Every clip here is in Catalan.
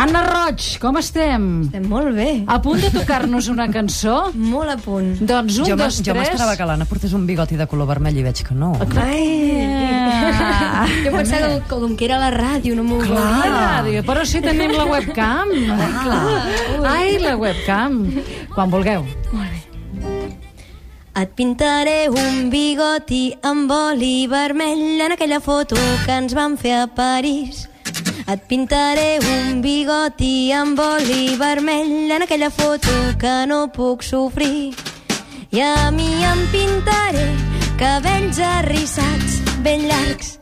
Anna Roig, com estem? Estem molt bé. A punt de tocar-nos una cançó? Molt a punt. Doncs un, jo dos, jo tres... m'esperava que l'Anna portés un bigoti de color vermell i veig que no. Ai, Ah. jo pensava que com que era la ràdio no m'ho Clar, volia. ràdio, però si tenim la webcam. Clar. Ai, la webcam. Quan vulgueu. Et pintaré un bigoti amb oli vermell en aquella foto que ens van fer a París. Et pintaré un bigoti amb oli vermell en aquella foto que no puc sofrir. I a mi em pintaré cabells arrissats ben llargs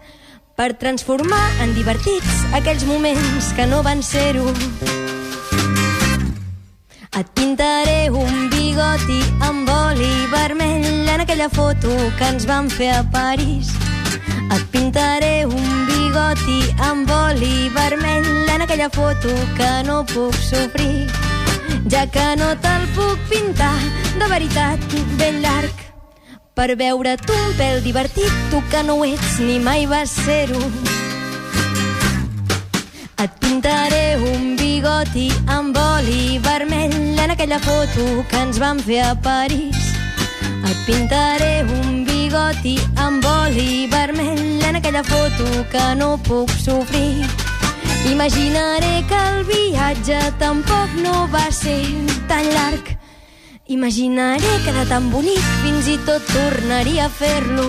per transformar en divertits aquells moments que no van ser-ho. Et pintaré un bigoti amb oli vermell en aquella foto que ens van fer a París. Et pintaré un bigoti amb oli vermell en aquella foto que no puc sofrir, ja que no te'l puc pintar de veritat ben llarg per veure't un pèl divertit, tu que no ho ets ni mai vas ser-ho. Et pintaré un bigoti amb oli vermell en aquella foto que ens van fer a París. Et pintaré un bigoti amb oli vermell aquella foto que no puc sofrir. Imaginaré que el viatge tampoc no va ser tan llarg. Imaginaré que era tan bonic fins i tot tornaria a fer-lo.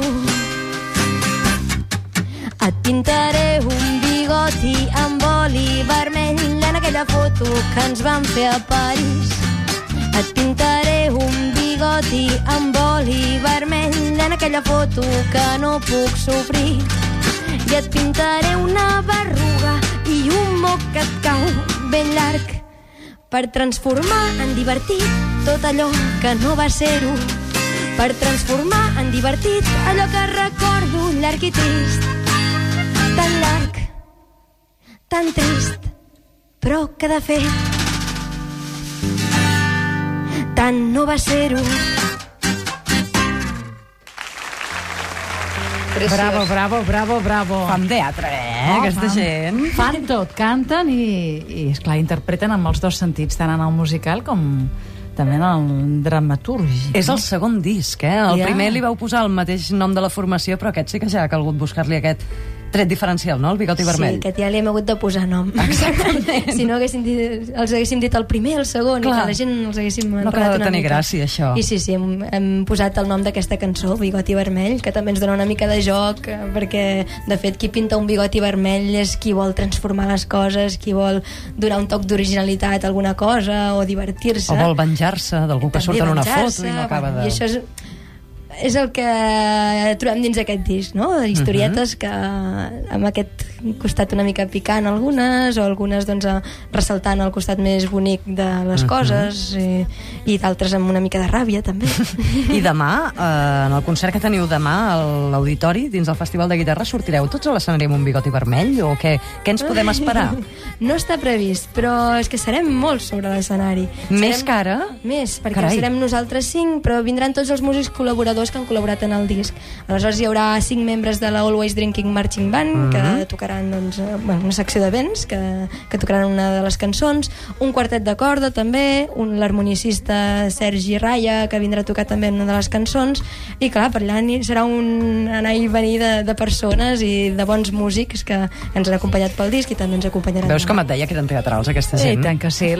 Et pintaré un bigoti amb oli vermell en aquella foto que ens van fer a París. Et pintaré un bigoti amb oli vermell en aquella foto que no puc sofrir. I et pintaré una berruga i un moc que et cau ben llarg per transformar en divertit tot allò que no va ser-ho. Per transformar en divertit allò que recordo llarg i trist tan llarg, tan trist, però que de fet tant no va ser-ho. Bravo, bravo, bravo, bravo. Fan teatre, eh, Oh, aquesta fan- gent. Fan tot, canten i, i esclar, interpreten amb els dos sentits, tant en el musical com també en el dramatúrgic. És el segon disc, eh? El Ja. primer li vau posar el mateix nom de la formació, però aquest sí que ja ha calgut buscar-li aquest tret diferencial, no? El bigoti vermell. Sí, aquest ja li hem hagut de posar nom. Exactament. si no haguéssim dit, els haguéssim dit el primer, el segon, Clar. i que la gent els haguéssim No enredat de tenir mica. gràcia, això. I sí, sí, hem, hem posat el nom d'aquesta cançó, Bigoti Vermell, que també ens dona una mica de joc, eh, perquè, de fet, qui pinta un bigoti vermell és qui vol transformar les coses, qui vol donar un toc d'originalitat a alguna cosa, o divertir-se. O vol venjar-se d'algú que surt en una foto i no acaba de... I això és, és el que trobem dins aquest disc, no? Historietes Mhm. que amb aquest costat una mica picant algunes, o algunes doncs, ressaltant el costat més bonic de les Mhm. coses, i, i d'altres amb una mica de ràbia, també. I demà, eh, en el concert que teniu demà a l'auditori, dins del Festival de Guitarra, sortireu tots a l'escenari amb un bigoti vermell? O què, què ens podem esperar? No està previst, però és que serem molts sobre l'escenari. Més Serem- que ara? Més, perquè Carai. serem nosaltres cinc, però vindran tots els músics col·laboradors que han col·laborat en el disc. Aleshores hi haurà cinc membres de la Always Drinking Marching Band Mhm. que tocaran doncs, eh, bueno, una secció de vents que, que tocaran una de les cançons, un quartet de corda també, un l'harmonicista Sergi Raya que vindrà a tocar també una de les cançons i clar, per allà serà un anar i venir de, de persones i de bons músics que ens han acompanyat pel disc i també ens acompanyaran Veus com et deia que eren teatrals, aquesta I gent? tant que sí.